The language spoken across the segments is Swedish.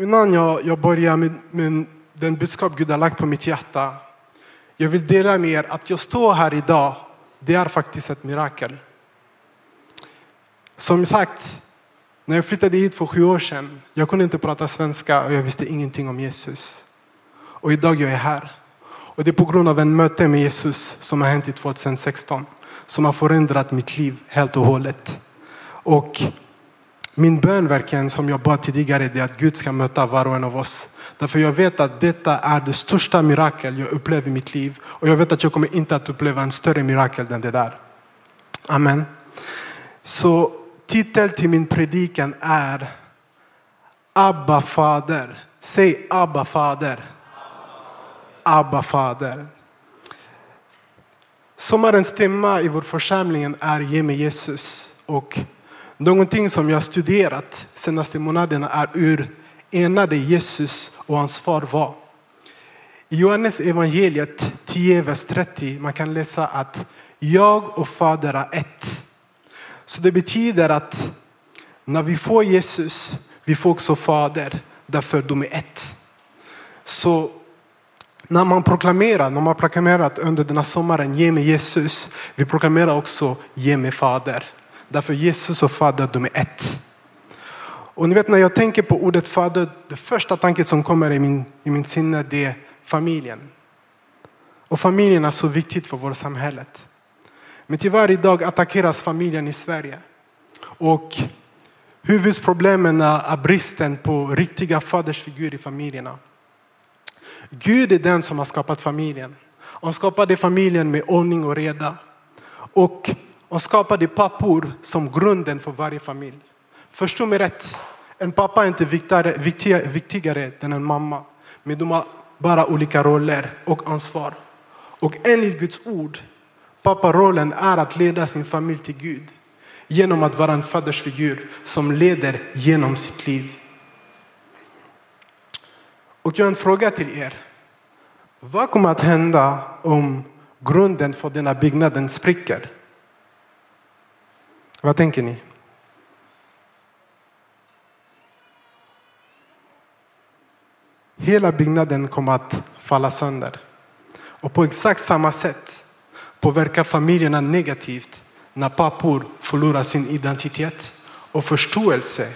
Innan jag, jag börjar med, med den budskap Gud har lagt på mitt hjärta. Jag vill dela med er att jag står här idag. Det är faktiskt ett mirakel. Som sagt, när jag flyttade hit för sju år sedan. Jag kunde inte prata svenska och jag visste ingenting om Jesus. Och idag jag är här. Och det är på grund av en möte med Jesus som har hänt i 2016. Som har förändrat mitt liv helt och hållet. Och min bön verkligen som jag bad tidigare är att Gud ska möta var och en av oss. Därför jag vet att detta är det största mirakel jag upplever i mitt liv. Och jag vet att jag kommer inte att uppleva en större mirakel än det där. Amen. Så titel till min predikan är Abba fader. Säg Abba fader. Abba fader. Sommarens tema i vår församling är Ge mig Jesus. Och Någonting som jag studerat senaste månaderna är hur enade Jesus och hans far var. I Johannes evangeliet 10, vers 30 man kan läsa att jag och fader är ett. Så det betyder att när vi får Jesus, vi får också fader, därför de är ett. Så när man proklamerar, när man proklamerat under den här sommaren, ge mig Jesus, vi proklamerar också ge mig fader. Därför Jesus och Fader, de är ett. Och ni vet när jag tänker på ordet fader, det första tanken som kommer i min, i min sinne det är familjen. Och familjen är så viktigt för vårt samhälle. Men tyvärr idag attackeras familjen i Sverige. Och huvudproblemen är bristen på riktiga fadersfigurer i familjerna. Gud är den som har skapat familjen. Han skapade familjen med ordning och reda. Och och skapade pappor som grunden för varje familj. Förstå mig rätt. En pappa är inte viktigare, viktigare, viktigare än en mamma. Men de har bara olika roller och ansvar. Och enligt Guds ord, papparollen är att leda sin familj till Gud. Genom att vara en fadersfigur som leder genom sitt liv. Och jag har en fråga till er. Vad kommer att hända om grunden för denna byggnaden spricker? Vad tänker ni? Hela byggnaden kommer att falla sönder. Och på exakt samma sätt påverkar familjerna negativt när pappor förlorar sin identitet och förståelse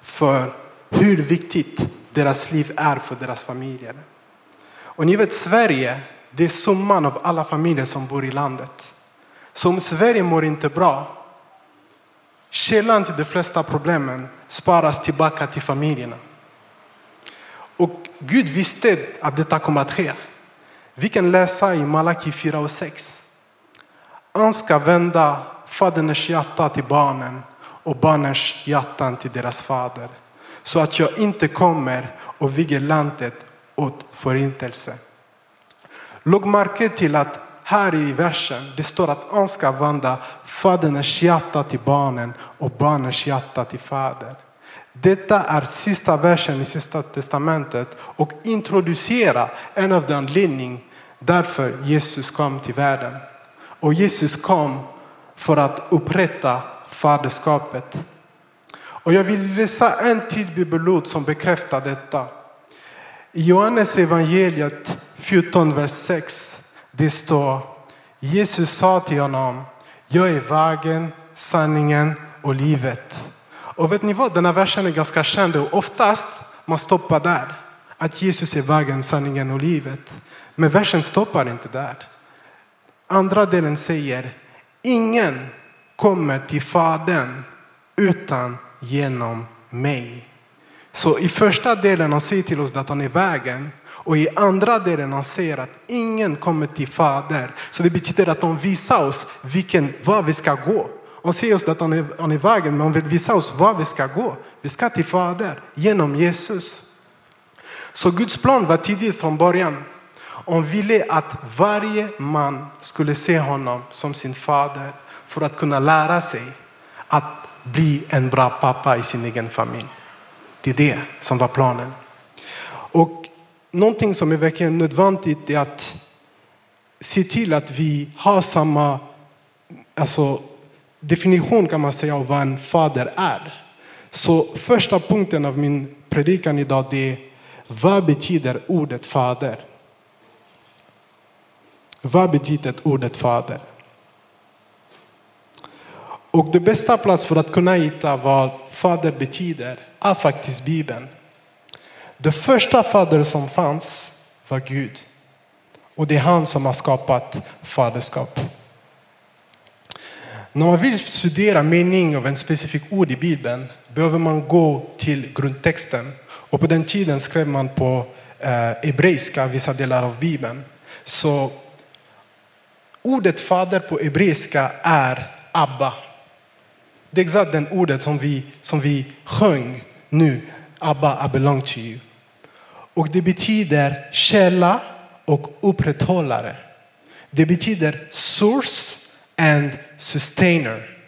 för hur viktigt deras liv är för deras familjer. Och ni vet Sverige, det är summan av alla familjer som bor i landet. Så om Sverige mår inte bra Källan till de flesta problemen sparas tillbaka till familjerna. Och Gud visste att detta kommer att ske. Vi kan läsa i Malaki 4 och 6. Han ska vända faderns hjärta till barnen och barnens hjärtan till deras fader. Så att jag inte kommer och viger landet åt förintelse. Låg märke till att här i versen det står att han ska vända faderns hjärta till barnen och barnens hjärta till fader. Detta är sista versen i sista testamentet och introducerar en av de anledningar därför Jesus kom till världen. Och Jesus kom för att upprätta faderskapet. Och jag vill läsa en till bibelord som bekräftar detta. I Johannes evangeliet 14, vers 6 det står Jesus sa till honom, jag är vägen, sanningen och livet. Och vet ni vad, den här versen är ganska känd och oftast man stoppar där. Att Jesus är vägen, sanningen och livet. Men versen stoppar inte där. Andra delen säger, ingen kommer till Fadern utan genom mig. Så i första delen han säger till oss att han är vägen. Och i andra delen han säger att ingen kommer till Fader. Så det betyder att de visar oss vilken, var vi ska gå. Han säger oss att han är, han är vägen, men han vill visa oss var vi ska gå. Vi ska till Fader genom Jesus. Så Guds plan var tidigt från början. Han ville att varje man skulle se honom som sin fader för att kunna lära sig att bli en bra pappa i sin egen familj. Det är det som var planen. Och någonting som är verkligen nödvändigt är att se till att vi har samma alltså, definition kan man säga av vad en fader är. Så första punkten av min predikan idag det är vad betyder ordet fader? Vad betyder ordet fader? Och det bästa plats för att kunna hitta vad fader betyder är faktiskt Bibeln. Det första fader som fanns var Gud. Och det är han som har skapat faderskap. När man vill studera mening av en specifik ord i Bibeln behöver man gå till grundtexten. Och på den tiden skrev man på eh, hebreiska vissa delar av Bibeln. Så ordet fader på hebreiska är Abba. Det är exakt det ordet som vi, som vi sjöng nu. Abba, I belong to you. Och det betyder källa och upprätthållare. Det betyder source and sustainer.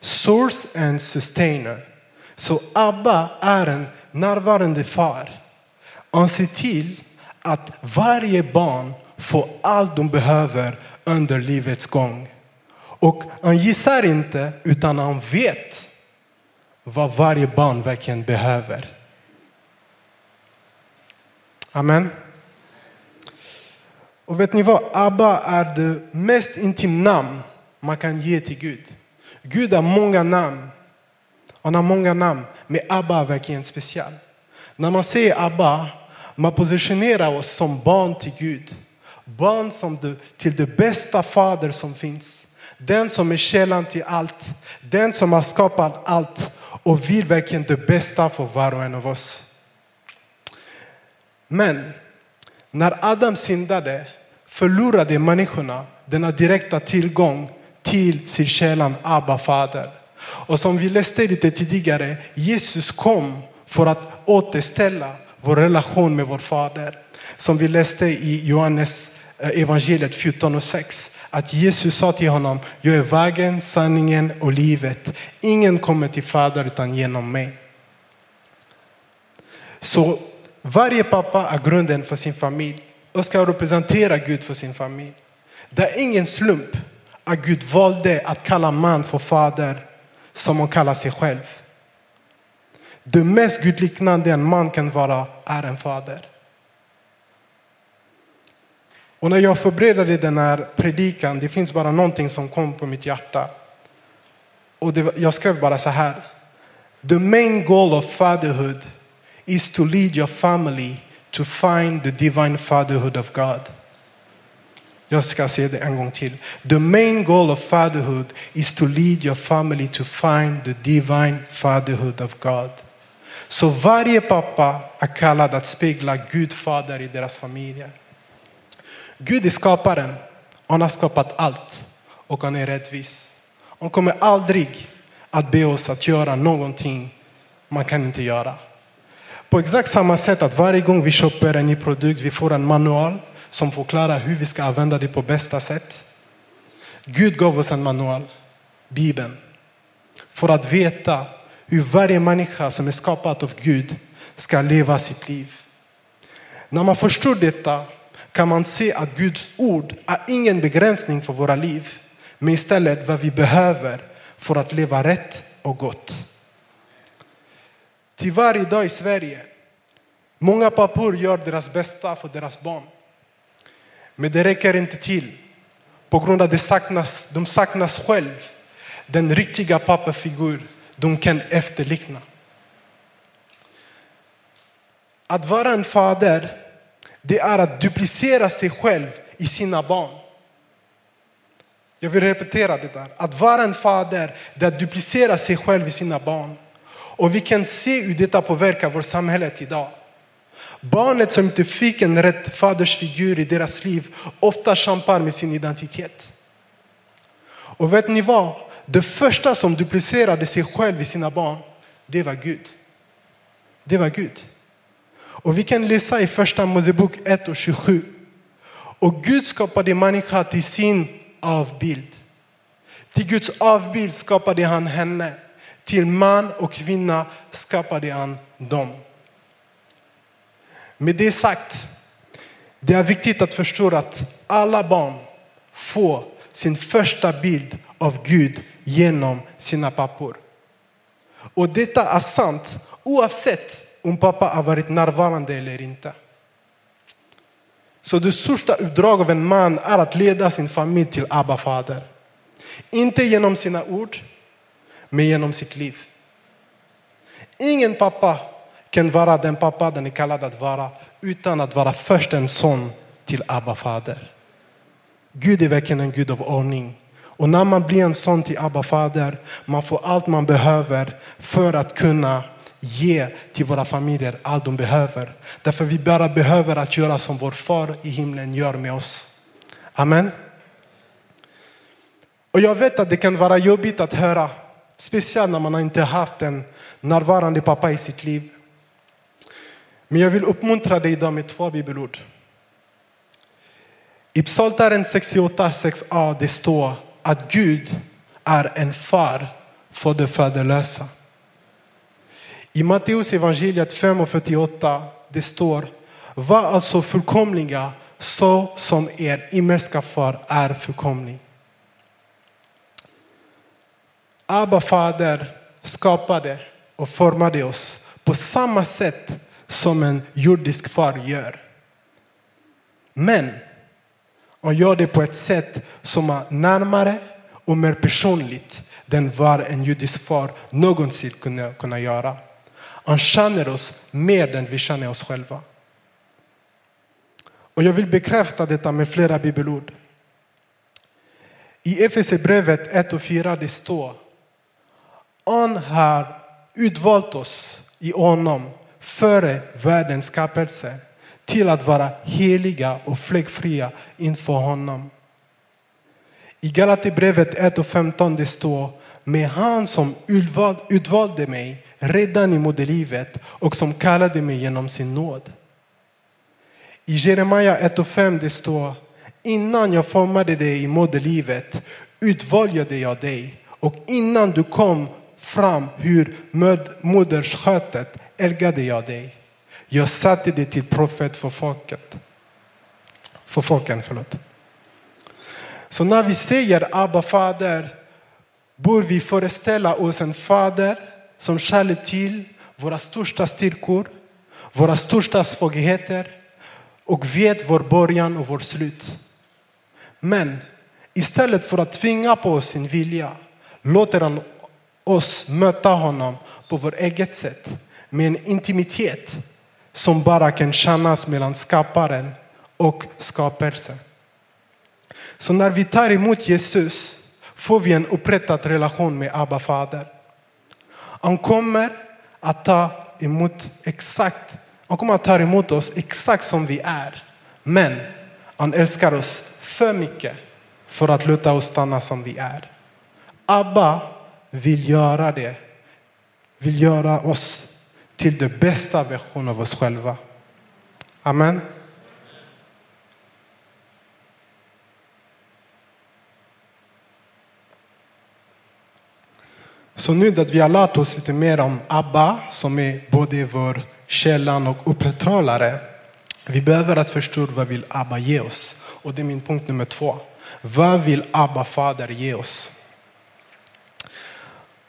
Source and sustainer. Så Abba är en närvarande far. Han ser till att varje barn får allt de behöver under livets gång. Och han gissar inte, utan han vet vad varje barn verkligen behöver. Amen. Och vet ni vad? Abba är det mest intima namn man kan ge till Gud. Gud har många namn. Han har många namn, men Abba är verkligen speciell. När man säger Abba, man positionerar oss som barn till Gud. Barn som du, till den bästa fader som finns. Den som är källan till allt. Den som har skapat allt och vill verkligen det bästa för var och en av oss. Men när Adam syndade förlorade människorna denna direkta tillgång till sin källan Abba fader. Och som vi läste lite tidigare, Jesus kom för att återställa vår relation med vår fader. Som vi läste i Johannes eh, evangeliet 14 och 6. Att Jesus sa till honom, jag är vägen, sanningen och livet. Ingen kommer till fader utan genom mig. Så varje pappa är grunden för sin familj och ska representera Gud för sin familj. Det är ingen slump att Gud valde att kalla man för fader som han kallar sig själv. Det mest gudliknande en man kan vara är en fader. Och när jag förberedde den här predikan, det finns bara någonting som kom på mitt hjärta. Och det, jag skrev bara så här. The main goal of fatherhood is to lead your family to find the divine fatherhood of God. Jag ska säga det en gång till. The main goal of fatherhood is to lead your family to find the divine fatherhood of God. Så varje pappa är kallad att spegla Gud fader i deras familjer. Gud är skaparen. Han har skapat allt och han är rättvis. Han kommer aldrig att be oss att göra någonting man kan inte göra. På exakt samma sätt att varje gång vi köper en ny produkt, vi får en manual som förklarar hur vi ska använda det på bästa sätt. Gud gav oss en manual, Bibeln, för att veta hur varje människa som är skapad av Gud ska leva sitt liv. När man förstår detta kan man se att Guds ord är ingen begränsning för våra liv, men istället vad vi behöver för att leva rätt och gott. Tyvärr idag i Sverige, många pappor gör deras bästa för deras barn. Men det räcker inte till. På grund av att de saknas, de saknas själv den riktiga pappafigur de kan efterlikna. Att vara en fader, det är att duplicera sig själv i sina barn. Jag vill repetera det där. Att vara en fader, det är att duplicera sig själv i sina barn. Och vi kan se hur detta påverkar vårt samhälle idag. Barnet som inte fick en rätt fadersfigur i deras liv ofta kämpar med sin identitet. Och vet ni vad? Det första som duplicerade sig själv i sina barn, det var Gud. Det var Gud. Och vi kan läsa i första Mosebok 1 och 27. Och Gud skapade människan till sin avbild. Till Guds avbild skapade han henne. Till man och kvinna skapade han dem. Med det sagt, det är viktigt att förstå att alla barn får sin första bild av Gud genom sina pappor. Och detta är sant oavsett om pappa har varit närvarande eller inte. Så det största uppdraget av en man är att leda sin familj till Abba fader. Inte genom sina ord, men genom sitt liv. Ingen pappa kan vara den pappa den är kallad att vara utan att vara först en son till Abba fader. Gud är verkligen en Gud av ordning. Och när man blir en son till Abba fader, man får allt man behöver för att kunna ge till våra familjer allt de behöver. Därför vi bara behöver att göra som vår far i himlen gör med oss. Amen. Och jag vet att det kan vara jobbigt att höra, speciellt när man inte haft en närvarande pappa i sitt liv. Men jag vill uppmuntra dig idag med två bibelord. I Psaltaren 68, 6a det står att Gud är en far för de faderlösa. I Matteus evangeliet 5 och 48 det står Var alltså fullkomliga så som er himmelska far är fullkomlig. Abba fader skapade och formade oss på samma sätt som en jordisk far gör. Men han gör det på ett sätt som är närmare och mer personligt än vad en judisk far någonsin kunde kunna göra. Han känner oss mer än vi känner oss själva. Och jag vill bekräfta detta med flera bibelord. I Efesierbrevet 1 och 4 det står han har utvalt oss i honom före världens skapelse till att vara heliga och fläckfria inför honom. I Galaterbrevet 1 och 15 det står med han som utvalde mig redan i moderlivet och som kallade mig genom sin nåd. I Jeremia 1 och 5 det står innan jag formade dig i moderlivet utvalde jag dig och innan du kom fram hur moderskötet älgade jag dig. Jag satte dig till profet för folket. För folken, förlåt. Så när vi säger Abba fader bör vi föreställa oss en fader som känner till våra största styrkor, våra största svagheter och vet vår början och vår slut. Men istället för att tvinga på oss sin vilja låter han oss möta honom på vårt eget sätt med en intimitet som bara kan kännas mellan skaparen och skapelsen. Så när vi tar emot Jesus får vi en upprättad relation med Abba fader. Han kommer att ta emot exakt, han kommer att ta emot oss exakt som vi är. Men han älskar oss för mycket för att låta oss stanna som vi är. Abba vill göra det, vill göra oss till den bästa versionen av oss själva. Amen. Så nu att vi har lärt oss lite mer om Abba, som är både vår källan och upprätthållare. Vi behöver att förstå vad vill Abba ge oss. Och det är min punkt nummer två. Vad vill Abba fader ge oss?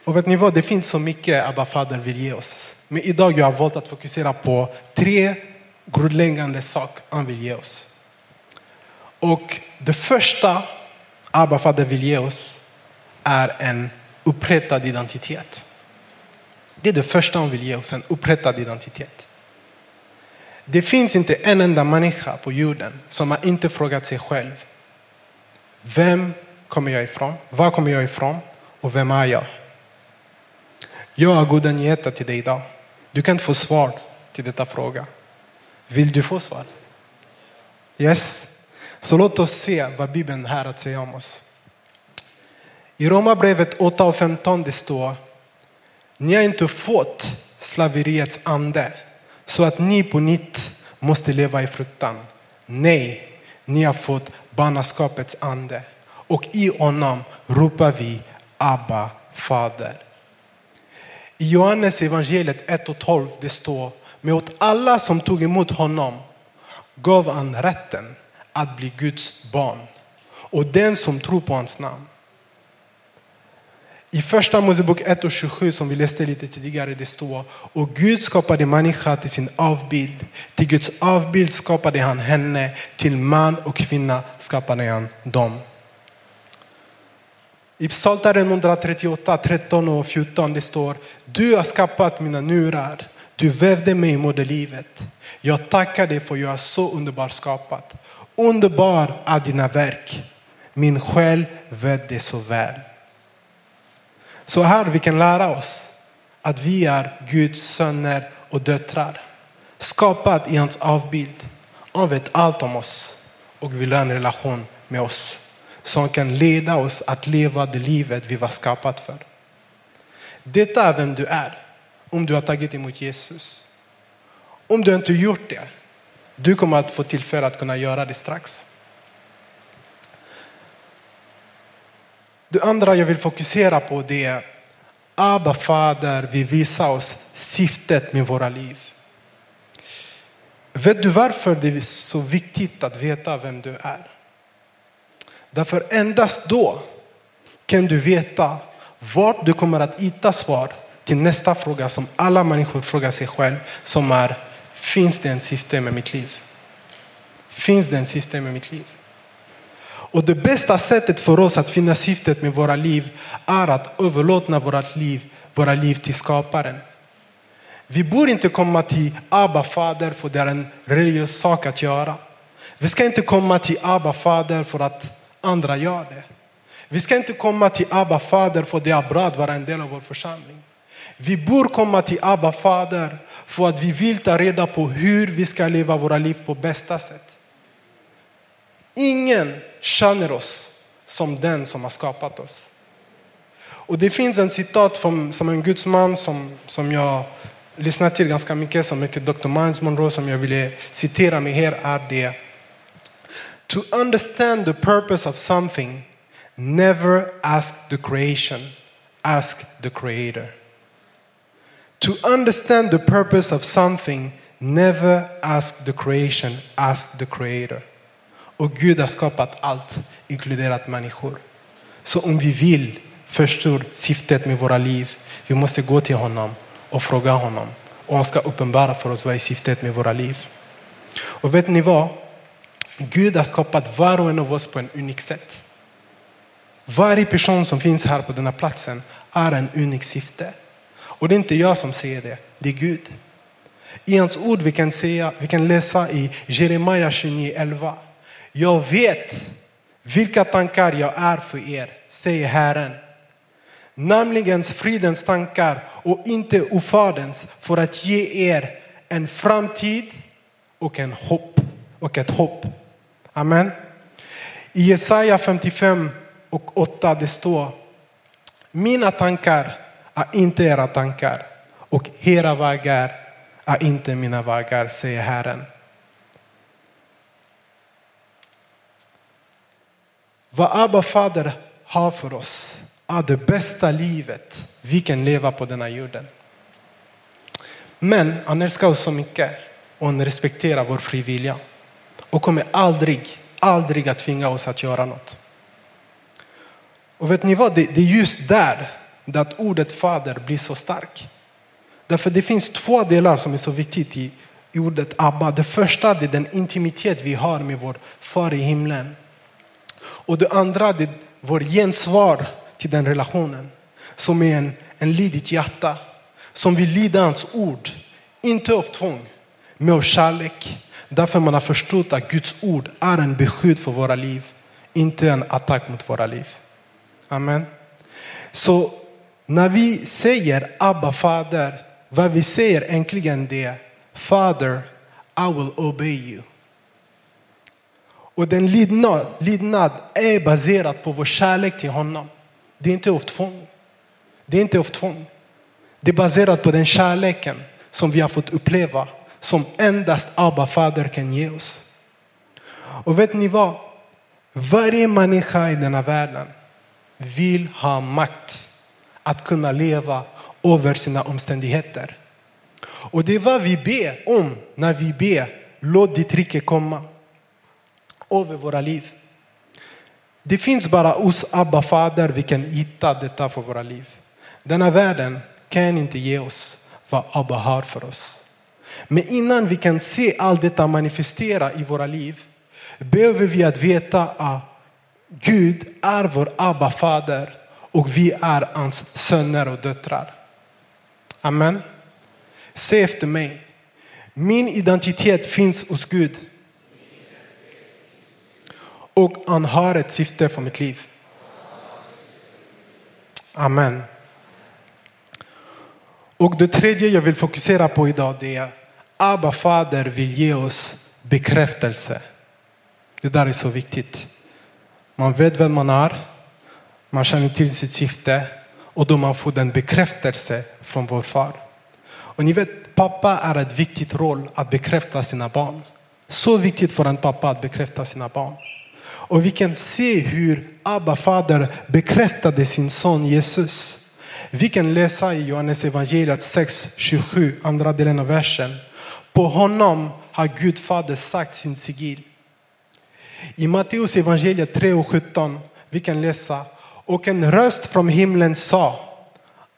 Och vet ni vad, det finns så mycket Abba fader vill ge oss. Men idag har jag valt att fokusera på tre grundläggande saker han vill ge oss. Och det första Abba fader vill ge oss är en upprättad identitet. Det är det första han vill ge oss, en upprättad identitet. Det finns inte en enda människa på jorden som har inte frågat sig själv. Vem kommer jag ifrån? Var kommer jag ifrån? Och vem är jag? Jag har goda nyheter till dig idag. Du kan få svar till detta fråga. Vill du få svar? Yes. Så låt oss se vad Bibeln har att säga om oss. I Romarbrevet 8 och 15 det står Ni har inte fått slaveriets ande så att ni på nytt måste leva i fruktan. Nej, ni har fått barnaskapets ande och i honom ropar vi Abba, Fader. I Johannes evangeliet 1 och 12 det står med åt alla som tog emot honom gav han rätten att bli Guds barn och den som tror på hans namn. I första Mosebok 1 och 27 som vi läste lite tidigare, det står och Gud skapade människa till sin avbild. Till Guds avbild skapade han henne, till man och kvinna skapade han dem. I Psaltaren 138, 13 och 14 det står Du har skapat mina njurar, du vävde mig i moderlivet. Jag tackar dig för jag är så underbart skapat. Underbar är dina verk. Min själ vet det så väl. Så här vi kan lära oss att vi är Guds söner och döttrar. Skapad i hans avbild. Han vet allt om oss och vill ha en relation med oss som kan leda oss att leva det livet vi var skapat för. Detta är vem du är om du har tagit emot Jesus. Om du inte gjort det, du kommer att få tillfälle att kunna göra det strax. Det andra jag vill fokusera på det är Abba fader vi visar oss syftet med våra liv. Vet du varför det är så viktigt att veta vem du är? Därför endast då kan du veta vart du kommer att hitta svar till nästa fråga som alla människor frågar sig själv som är Finns det en syfte med mitt liv? Finns det en syfte med mitt liv? Och det bästa sättet för oss att finna syftet med våra liv är att överlåta våra liv, våra liv till skaparen. Vi borde inte komma till Abba fader för det är en religiös sak att göra. Vi ska inte komma till Abba fader för att andra gör det. Vi ska inte komma till Abba fader för det är bra att vara en del av vår församling. Vi borde komma till Abba fader för att vi vill ta reda på hur vi ska leva våra liv på bästa sätt. Ingen känner oss som den som har skapat oss. Och det finns en citat från, som en gudsman som, som jag lyssnar till ganska mycket som heter Dr. Miles Monroe som jag ville citera med här är det. To understand the purpose of something never ask the creation, ask the creator. To understand the purpose of something never ask the creation, ask the creator. Och Gud har skapat allt, inkluderat människor. Så om vi vill förstå syftet med våra liv, vi måste gå till honom och fråga honom. Och han ska uppenbara för oss vad är syftet med våra liv. Och vet ni vad? Gud har skapat var och en av oss på en unik sätt. Varje person som finns här på denna platsen är en unik syfte. Och det är inte jag som säger det, det är Gud. I hans ord vi kan, säga, vi kan läsa i Jeremia 29.11. Jag vet vilka tankar jag är för er, säger Herren. Nämligen fridens tankar och inte ofärdens för att ge er en framtid och, en hopp, och ett hopp. Amen. I Jesaja 55 och 8 det står Mina tankar är inte era tankar och era vägar är inte mina vägar, säger Herren. Vad Abba fader har för oss är det bästa livet vi kan leva på denna jorden. Men han älskar oss så mycket och han respekterar vår frivilliga och kommer aldrig, aldrig att tvinga oss att göra något. Och vet ni vad, det, det är just där, där ordet fader blir så starkt. Därför det finns två delar som är så viktigt i, i ordet Abba. Det första är den intimitet vi har med vår far i himlen. Och det andra är vår gensvar till den relationen. Som är en, en lydigt hjärta. Som vill lyda hans ord. Inte av tvång, men av kärlek. Därför man har förstått att Guds ord är en beskydd för våra liv. Inte en attack mot våra liv. Amen. Så när vi säger Abba fader, vad vi säger egentligen det Father, I will obey you. Och den lydnad, lydnad är baserad på vår kärlek till honom. Det är inte av tvång. Det är inte av tvång. Det är baserat på den kärleken som vi har fått uppleva som endast Abba fader kan ge oss. Och vet ni vad? Varje människa i denna världen vill ha makt att kunna leva över sina omständigheter. Och det är vad vi ber om när vi ber låt ditt rike komma över våra liv. Det finns bara hos Abba fader vi kan hitta detta för våra liv. Denna världen kan inte ge oss vad Abba har för oss. Men innan vi kan se allt detta manifestera i våra liv behöver vi att veta att Gud är vår Abba fader och vi är hans söner och döttrar. Amen. Säg efter mig. Min identitet finns hos Gud. Och han har ett syfte för mitt liv. Amen. Och det tredje jag vill fokusera på idag det är Abba fader vill ge oss bekräftelse. Det där är så viktigt. Man vet vem man är, man känner till sitt syfte och då man får den bekräftelse från vår far. Och ni vet, pappa är ett viktigt roll att bekräfta sina barn. Så viktigt för en pappa att bekräfta sina barn. Och vi kan se hur Abba fader bekräftade sin son Jesus. Vi kan läsa i Johannes evangeliet 6, 27, andra delen av versen. På honom har Gud fader sagt sin sigill. I Matteus evangeliet 3 och 17 vi kan läsa och en röst från himlen sa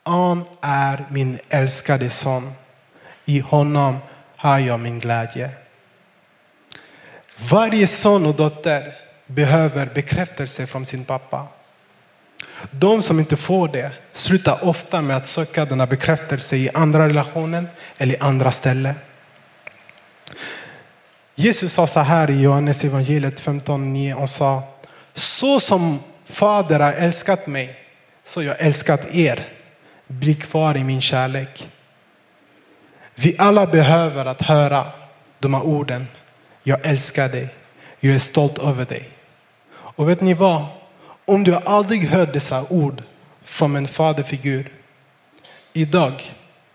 Han är min älskade son. I honom har jag min glädje. Varje son och dotter behöver bekräftelse från sin pappa. De som inte får det slutar ofta med att söka denna bekräftelse i andra relationer eller i andra ställen. Jesus sa så här i Johannes evangeliet 15.9 och sa så som Fader har älskat mig så jag älskat er. Bli kvar i min kärlek. Vi alla behöver att höra de här orden. Jag älskar dig. Jag är stolt över dig. Och vet ni vad? Om du aldrig hört dessa ord från en faderfigur. Idag,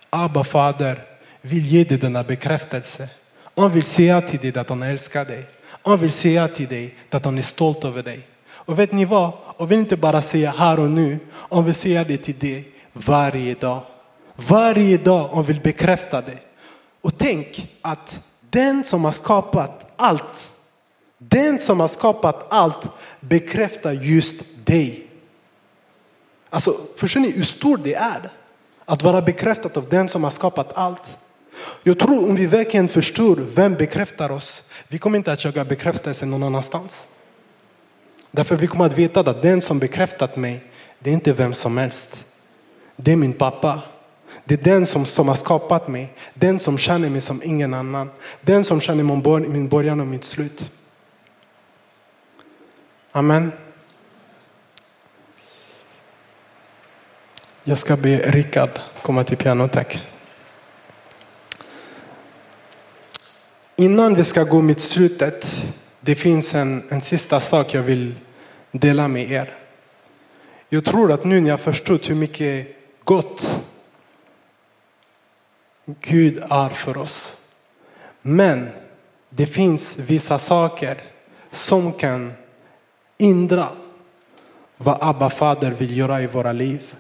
Abba fader vill ge dig denna bekräftelse. Han vill säga till dig att han älskar dig. Han vill säga till dig att han är stolt över dig. Och vet ni vad? Han vill inte bara säga här och nu. Han vill säga det till dig varje dag. Varje dag han vill bekräfta det. Och tänk att den som har skapat allt, den som har skapat allt bekräftar just dig. Alltså, förstår ni hur stort det är? Att vara bekräftad av den som har skapat allt. Jag tror om vi verkligen förstår vem bekräftar oss, vi kommer inte att söka bekräftelse någon annanstans. Därför vi kommer att veta att den som bekräftat mig, det är inte vem som helst. Det är min pappa. Det är den som, som har skapat mig, den som känner mig som ingen annan. Den som känner min början och mitt slut. Amen. Jag ska be Rickard komma till pianot, tack. Innan vi ska gå mot slutet, det finns en, en sista sak jag vill dela med er. Jag tror att nu när jag förstått hur mycket gott Gud är för oss. Men det finns vissa saker som kan hindra vad Abba fader vill göra i våra liv.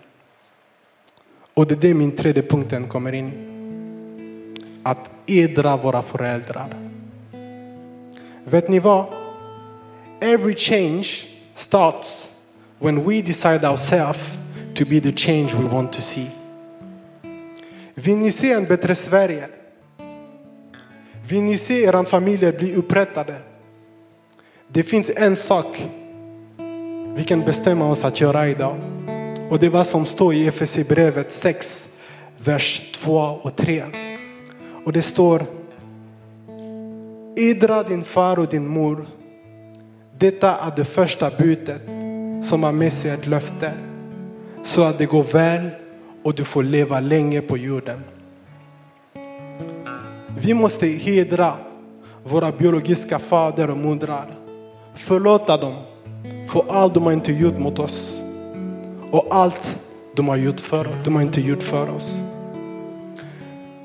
Och det är det min tredje punkten kommer in i. Att edra våra föräldrar. Vet ni vad? Every change starts when we decide ourselves to be the change we want to see. Vill ni se en bättre Sverige? Vill ni se era familjer bli upprättade? Det finns en sak vi kan bestämma oss att göra idag. Och det var som står i FSC-brevet 6, vers 2 och 3. Och det står Idra din far och din mor. Detta är det första budet som har med sig ett löfte. Så att det går väl och du får leva länge på jorden. Vi måste hedra våra biologiska fader och mödrar. Förlåta dem för allt de har inte gjort mot oss. Och allt de har, gjort för, de har inte gjort för oss.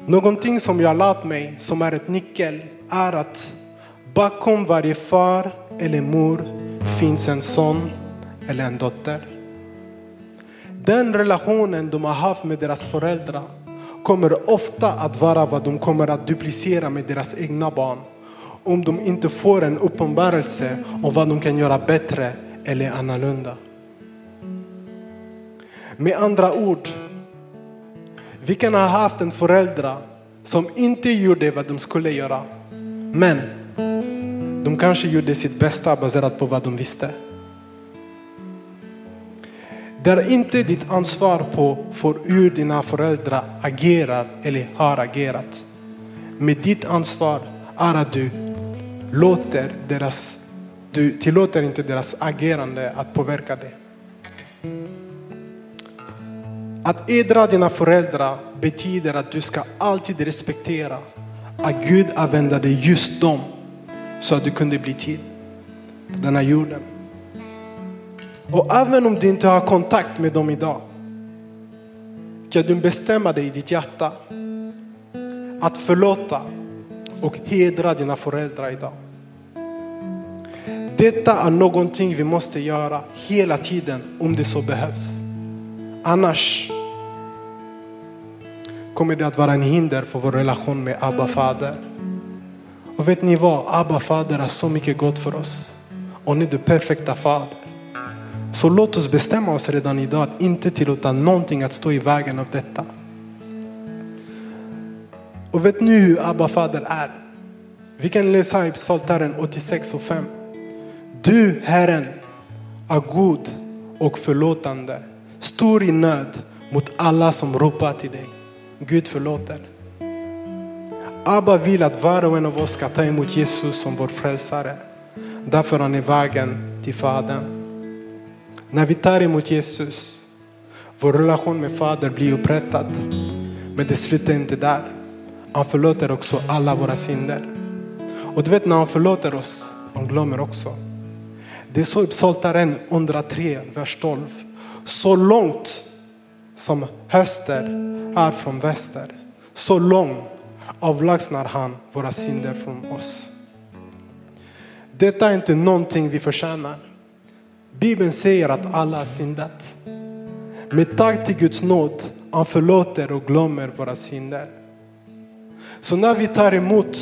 Någonting som jag har lärt mig som är ett nyckel är att bakom varje far eller mor finns en son eller en dotter. Den relationen de har haft med deras föräldrar kommer ofta att vara vad de kommer att duplicera med deras egna barn. Om de inte får en uppenbarelse om vad de kan göra bättre eller annorlunda. Med andra ord, vi kan ha haft en förälder som inte gjorde vad de skulle göra. Men de kanske gjorde sitt bästa baserat på vad de visste. Det är inte ditt ansvar på för hur dina föräldrar agerar eller har agerat. Men ditt ansvar är att du låter deras, du tillåter inte deras agerande att påverka dig. Att edra dina föräldrar betyder att du ska alltid respektera att Gud använde just dem så att du kunde bli till på denna jorden. Och även om du inte har kontakt med dem idag kan du bestämma dig i ditt hjärta att förlåta och hedra dina föräldrar idag. Detta är någonting vi måste göra hela tiden om det så behövs. Annars kommer det att vara en hinder för vår relation med Abba fader. Och vet ni vad? Abba fader är så mycket gott för oss. Och ni är det perfekta fader. Så låt oss bestämma oss redan idag att inte tillåta någonting att stå i vägen av detta. Och vet ni hur Abba fader är? Vi kan läsa i Psaltaren 86 och 5. Du Herren är god och förlåtande, stor i nöd mot alla som ropar till dig. Gud förlåter. Abba vill att var och en av oss ska ta emot Jesus som vår frälsare. Därför är han är vägen till Fadern. När vi tar emot Jesus, vår relation med Fadern blir upprättad. Men det slutar inte där. Han förlåter också alla våra synder. Och du vet när han förlåter oss, han glömmer också. Det är så i Psaltaren 103, vers 12. Så långt som höster är från väster, så långt avlägsnar han våra synder från oss. Detta är inte någonting vi förtjänar. Bibeln säger att alla har syndat. Med tack till Guds nåd, han förlåter och glömmer våra synder. Så när vi tar emot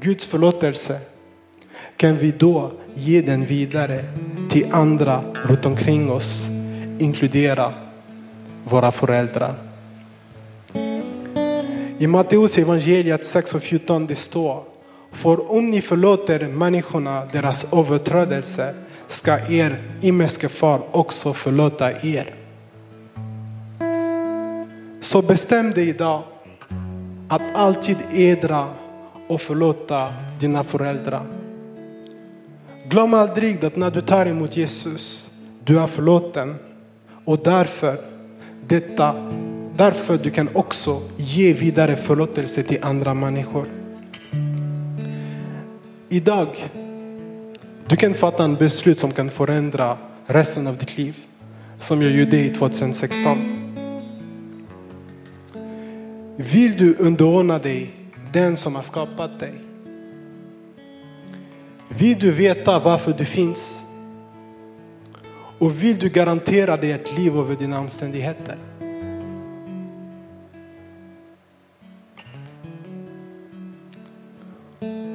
Guds förlåtelse kan vi då ge den vidare till andra runt omkring oss, inkludera våra föräldrar. I Matteus evangeliet 6 och 14 det står För om ni förlåter människorna deras överträdelser ska er himmelske far också förlåta er. Så bestäm dig idag att alltid edra och förlåta dina föräldrar. Glöm aldrig att när du tar emot Jesus, du är förlåten. Och därför, detta, därför du kan också ge vidare förlåtelse till andra människor. Idag, du kan fatta en beslut som kan förändra resten av ditt liv. Som jag gjorde i 2016. Vill du underordna dig den som har skapat dig? Vill du veta varför du finns? Och vill du garantera dig ett liv över dina omständigheter?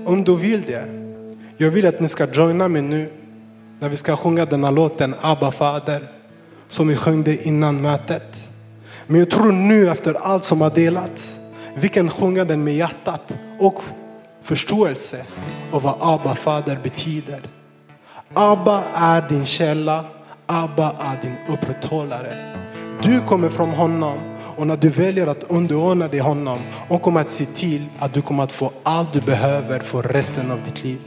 Om du vill det, jag vill att ni ska joina mig nu när vi ska sjunga denna låten Abba fader som vi sjöng innan mötet. Men jag tror nu efter allt som har delats, vi kan sjunga den med hjärtat och förståelse av vad Abba fader betyder. Abba är din källa, Abba är din upprätthållare. Du kommer från honom och när du väljer att underordna dig honom, och kommer att se till att du kommer att få allt du behöver för resten av ditt liv.